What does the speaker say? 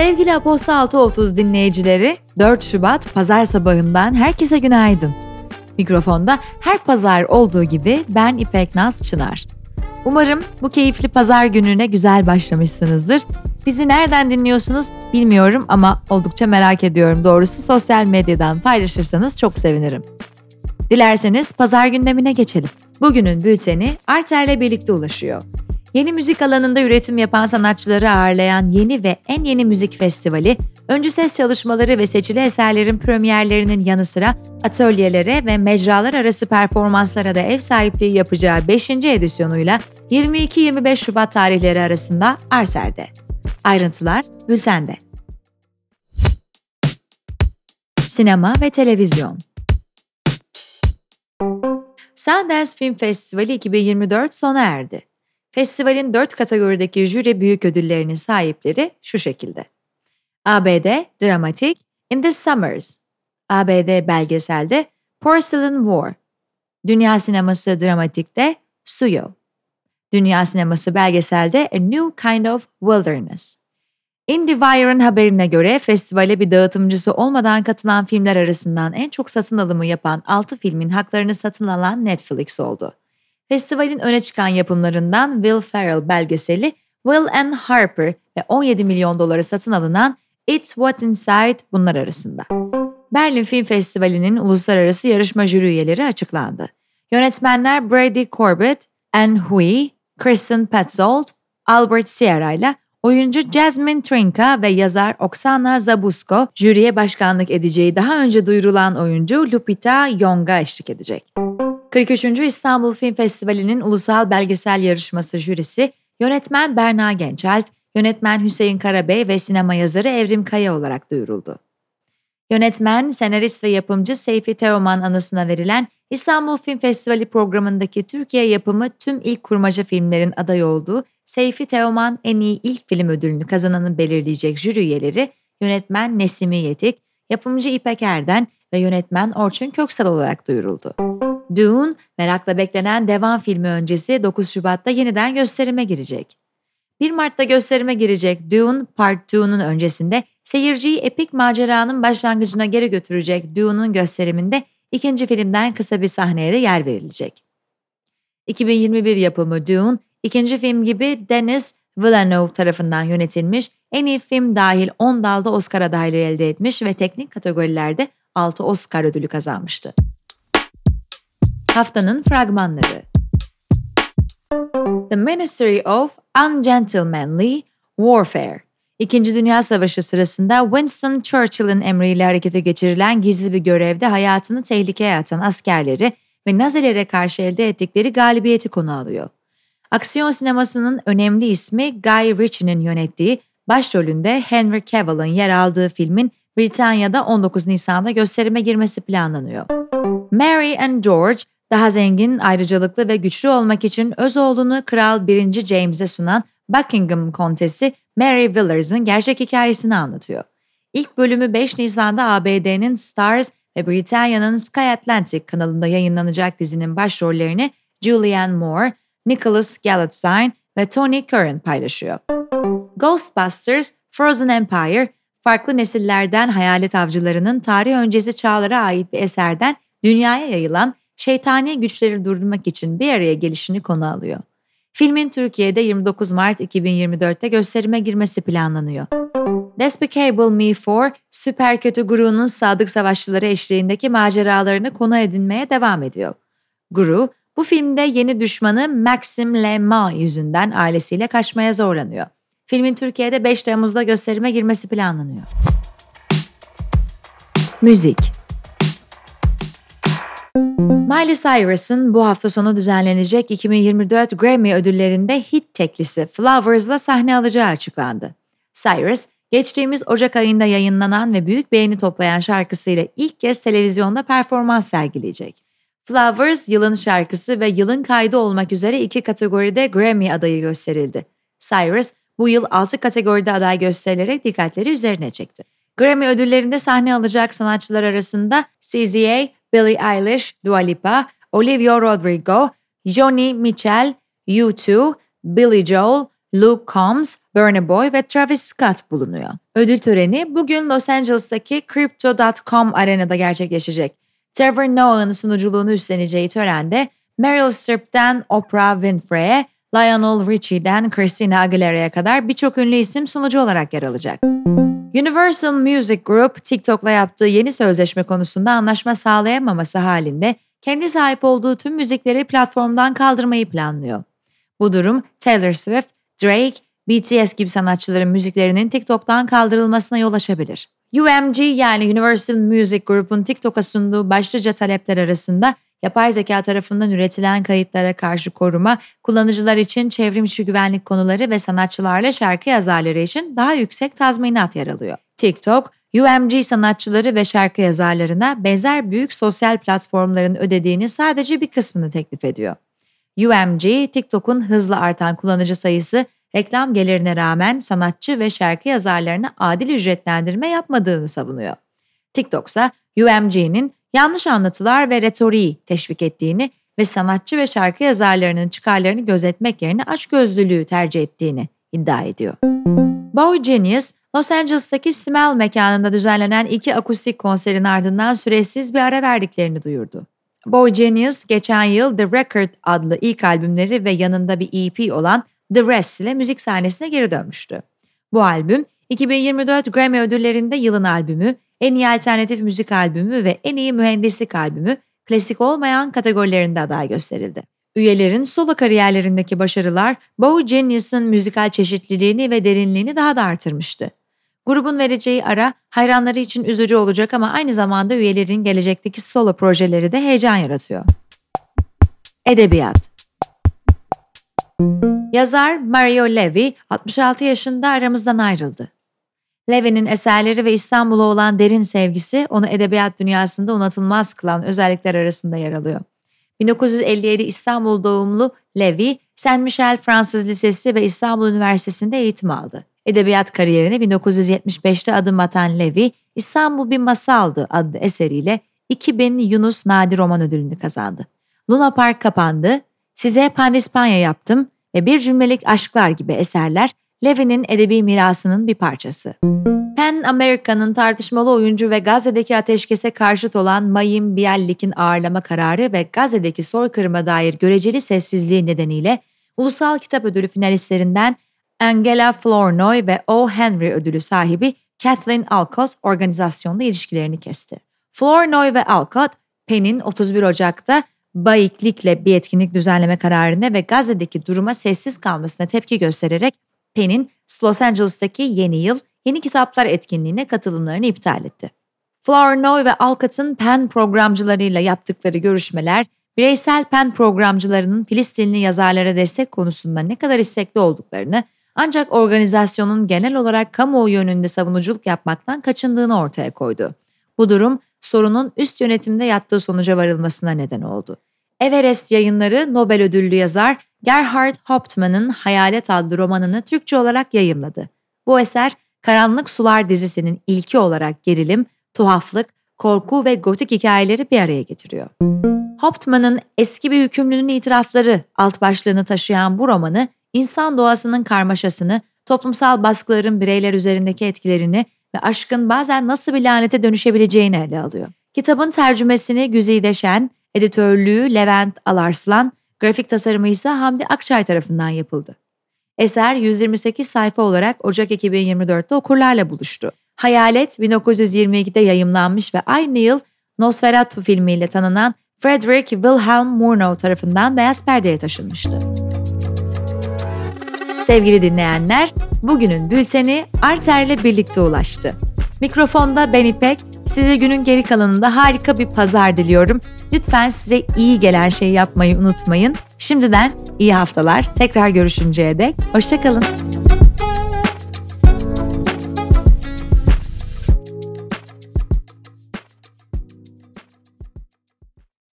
Sevgili Aposta 630 dinleyicileri, 4 Şubat pazar sabahından herkese günaydın. Mikrofonda her pazar olduğu gibi ben İpek Naz Çınar. Umarım bu keyifli pazar gününe güzel başlamışsınızdır. Bizi nereden dinliyorsunuz bilmiyorum ama oldukça merak ediyorum. Doğrusu sosyal medyadan paylaşırsanız çok sevinirim. Dilerseniz pazar gündemine geçelim. Bugünün bülteni Arter'le birlikte ulaşıyor. Yeni müzik alanında üretim yapan sanatçıları ağırlayan yeni ve en yeni müzik festivali, öncü ses çalışmaları ve seçili eserlerin premierlerinin yanı sıra atölyelere ve mecralar arası performanslara da ev sahipliği yapacağı 5. edisyonuyla 22-25 Şubat tarihleri arasında Arser'de. Ayrıntılar bültende. Sinema ve televizyon Sundance Film Festivali 2024 sona erdi. Festivalin dört kategorideki jüri büyük ödüllerinin sahipleri şu şekilde. ABD Dramatik In the Summers ABD belgeselde Porcelain War Dünya sineması dramatikte Suyo Dünya sineması belgeselde A New Kind of Wilderness IndieWire'ın haberine göre festivale bir dağıtımcısı olmadan katılan filmler arasından en çok satın alımı yapan 6 filmin haklarını satın alan Netflix oldu. Festivalin öne çıkan yapımlarından Will Ferrell belgeseli Will and Harper ve 17 milyon dolara satın alınan It's What Inside bunlar arasında. Berlin Film Festivali'nin uluslararası yarışma jüri üyeleri açıklandı. Yönetmenler Brady Corbett, Anne Hui, Kristen Petzold, Albert Sierra ile oyuncu Jasmine Trinka ve yazar Oksana Zabusko jüriye başkanlık edeceği daha önce duyurulan oyuncu Lupita Yong'a eşlik edecek. 43. İstanbul Film Festivali'nin ulusal belgesel yarışması jürisi yönetmen Berna Gençalp, yönetmen Hüseyin Karabey ve sinema yazarı Evrim Kaya olarak duyuruldu. Yönetmen, senarist ve yapımcı Seyfi Teoman anısına verilen İstanbul Film Festivali programındaki Türkiye yapımı tüm ilk kurmaca filmlerin aday olduğu Seyfi Teoman en iyi ilk film ödülünü kazananı belirleyecek jüri üyeleri yönetmen Nesimi Yetik, yapımcı İpek Erden ve yönetmen Orçun Köksal olarak duyuruldu. Dune, merakla beklenen devam filmi öncesi 9 Şubat'ta yeniden gösterime girecek. 1 Mart'ta gösterime girecek Dune Part 2'nun öncesinde seyirciyi epik maceranın başlangıcına geri götürecek Dune'un gösteriminde ikinci filmden kısa bir sahneye de yer verilecek. 2021 yapımı Dune, ikinci film gibi Denis Villeneuve tarafından yönetilmiş, en iyi film dahil 10 dalda Oscar adaylığı elde etmiş ve teknik kategorilerde 6 Oscar ödülü kazanmıştı. Haftanın fragmanları The Ministry of Ungentlemanly Warfare İkinci Dünya Savaşı sırasında Winston Churchill'in emriyle harekete geçirilen gizli bir görevde hayatını tehlikeye atan askerleri ve Nazilere karşı elde ettikleri galibiyeti konu alıyor. Aksiyon sinemasının önemli ismi Guy Ritchie'nin yönettiği, başrolünde Henry Cavill'ın yer aldığı filmin Britanya'da 19 Nisan'da gösterime girmesi planlanıyor. Mary and George, daha zengin, ayrıcalıklı ve güçlü olmak için öz oğlunu Kral 1. James'e sunan Buckingham Kontesi Mary Villers'ın gerçek hikayesini anlatıyor. İlk bölümü 5 Nisan'da ABD'nin Stars ve Britanya'nın Sky Atlantic kanalında yayınlanacak dizinin başrollerini Julianne Moore, Nicholas Galitzine ve Tony Curran paylaşıyor. Ghostbusters Frozen Empire, farklı nesillerden hayalet avcılarının tarih öncesi çağlara ait bir eserden dünyaya yayılan şeytani güçleri durdurmak için bir araya gelişini konu alıyor. Filmin Türkiye'de 29 Mart 2024'te gösterime girmesi planlanıyor. Despicable Me 4, süper kötü Gru'nun sadık savaşçıları eşliğindeki maceralarını konu edinmeye devam ediyor. Gru, bu filmde yeni düşmanı Maxim Le Mans yüzünden ailesiyle kaçmaya zorlanıyor. Filmin Türkiye'de 5 Temmuz'da gösterime girmesi planlanıyor. Müzik Miley Cyrus'ın bu hafta sonu düzenlenecek 2024 Grammy ödüllerinde hit teklisi Flowers'la sahne alacağı açıklandı. Cyrus, geçtiğimiz Ocak ayında yayınlanan ve büyük beğeni toplayan şarkısıyla ilk kez televizyonda performans sergileyecek. Flowers, yılın şarkısı ve yılın kaydı olmak üzere iki kategoride Grammy adayı gösterildi. Cyrus, bu yıl 6 kategoride aday gösterilerek dikkatleri üzerine çekti. Grammy ödüllerinde sahne alacak sanatçılar arasında CZA, Billie Eilish, Dua Lipa, Olivia Rodrigo, Joni Mitchell, U2, Billy Joel, Luke Combs, Burna Boy ve Travis Scott bulunuyor. Ödül töreni bugün Los Angeles'taki Crypto.com arenada gerçekleşecek. Trevor Noah'ın sunuculuğunu üstleneceği törende Meryl Streep'ten Oprah Winfrey'e, Lionel Richie'den Christina Aguilera'ya kadar birçok ünlü isim sunucu olarak yer alacak. Universal Music Group, TikTok'la yaptığı yeni sözleşme konusunda anlaşma sağlayamaması halinde kendi sahip olduğu tüm müzikleri platformdan kaldırmayı planlıyor. Bu durum Taylor Swift, Drake, BTS gibi sanatçıların müziklerinin TikTok'tan kaldırılmasına yol açabilir. UMG yani Universal Music Group'un TikTok'a sunduğu başlıca talepler arasında yapay zeka tarafından üretilen kayıtlara karşı koruma, kullanıcılar için çevrimçi güvenlik konuları ve sanatçılarla şarkı yazarları için daha yüksek tazminat yer alıyor. TikTok, UMG sanatçıları ve şarkı yazarlarına benzer büyük sosyal platformların ödediğini sadece bir kısmını teklif ediyor. UMG, TikTok'un hızla artan kullanıcı sayısı reklam gelirine rağmen sanatçı ve şarkı yazarlarına adil ücretlendirme yapmadığını savunuyor. TikTok ise UMG'nin yanlış anlatılar ve retoriği teşvik ettiğini ve sanatçı ve şarkı yazarlarının çıkarlarını gözetmek yerine açgözlülüğü tercih ettiğini iddia ediyor. Boy Genius, Los Angeles'taki Smell mekanında düzenlenen iki akustik konserin ardından süresiz bir ara verdiklerini duyurdu. Boy Genius geçen yıl The Record adlı ilk albümleri ve yanında bir EP olan The Rest ile müzik sahnesine geri dönmüştü. Bu albüm 2024 Grammy ödüllerinde yılın albümü, en iyi alternatif müzik albümü ve en iyi mühendislik albümü klasik olmayan kategorilerinde aday gösterildi. Üyelerin solo kariyerlerindeki başarılar Bow Genius'ın müzikal çeşitliliğini ve derinliğini daha da artırmıştı. Grubun vereceği ara hayranları için üzücü olacak ama aynı zamanda üyelerin gelecekteki solo projeleri de heyecan yaratıyor. Edebiyat Yazar Mario Levi 66 yaşında aramızdan ayrıldı. Levi'nin eserleri ve İstanbul'a olan derin sevgisi onu edebiyat dünyasında unutulmaz kılan özellikler arasında yer alıyor. 1957 İstanbul doğumlu Levi, Saint Michel Fransız Lisesi ve İstanbul Üniversitesi'nde eğitim aldı. Edebiyat kariyerine 1975'te adım atan Levi, İstanbul Bir Masaldı adlı eseriyle 2000 Yunus Nadi Roman Ödülünü kazandı. Luna Park kapandı, Size Pandispanya yaptım ve Bir Cümlelik Aşklar gibi eserler Levi'nin edebi mirasının bir parçası. Pan America'nın tartışmalı oyuncu ve Gazze'deki ateşkese karşıt olan Mayim Biallik'in ağırlama kararı ve Gazze'deki soykırıma dair göreceli sessizliği nedeniyle Ulusal Kitap Ödülü finalistlerinden Angela Flournoy ve O. Henry ödülü sahibi Kathleen Alcott organizasyonla ilişkilerini kesti. Flournoy ve Alcott, Penn'in 31 Ocak'ta Bayiklikle bir etkinlik düzenleme kararına ve Gazze'deki duruma sessiz kalmasına tepki göstererek Penn'in Los Angeles'taki Yeni Yıl Yeni Kitaplar etkinliğine katılımlarını iptal etti. Flournoy ve Alcott'ın PEN programcılarıyla yaptıkları görüşmeler, bireysel PEN programcılarının Filistinli yazarlara destek konusunda ne kadar istekli olduklarını ancak organizasyonun genel olarak kamuoyu yönünde savunuculuk yapmaktan kaçındığını ortaya koydu. Bu durum sorunun üst yönetimde yattığı sonuca varılmasına neden oldu. Everest yayınları Nobel ödüllü yazar Gerhard Hauptmann'ın Hayalet adlı romanını Türkçe olarak yayımladı. Bu eser Karanlık Sular dizisinin ilki olarak gerilim, tuhaflık, korku ve gotik hikayeleri bir araya getiriyor. Hauptmann'ın eski bir hükümlünün itirafları alt başlığını taşıyan bu romanı insan doğasının karmaşasını, toplumsal baskıların bireyler üzerindeki etkilerini ve aşkın bazen nasıl bir lanete dönüşebileceğini ele alıyor. Kitabın tercümesini Güzide Şen, editörlüğü Levent Alarslan, grafik tasarımı ise Hamdi Akçay tarafından yapıldı. Eser 128 sayfa olarak Ocak 2024'te okurlarla buluştu. Hayalet 1922'de yayımlanmış ve aynı yıl Nosferatu filmiyle tanınan Frederick Wilhelm Murnau tarafından beyaz perdeye taşınmıştı. Sevgili dinleyenler, bugünün bülteni Arter'le birlikte ulaştı. Mikrofonda ben İpek, size günün geri kalanında harika bir pazar diliyorum. Lütfen size iyi gelen şeyi yapmayı unutmayın. Şimdiden iyi haftalar. Tekrar görüşünceye dek hoşçakalın.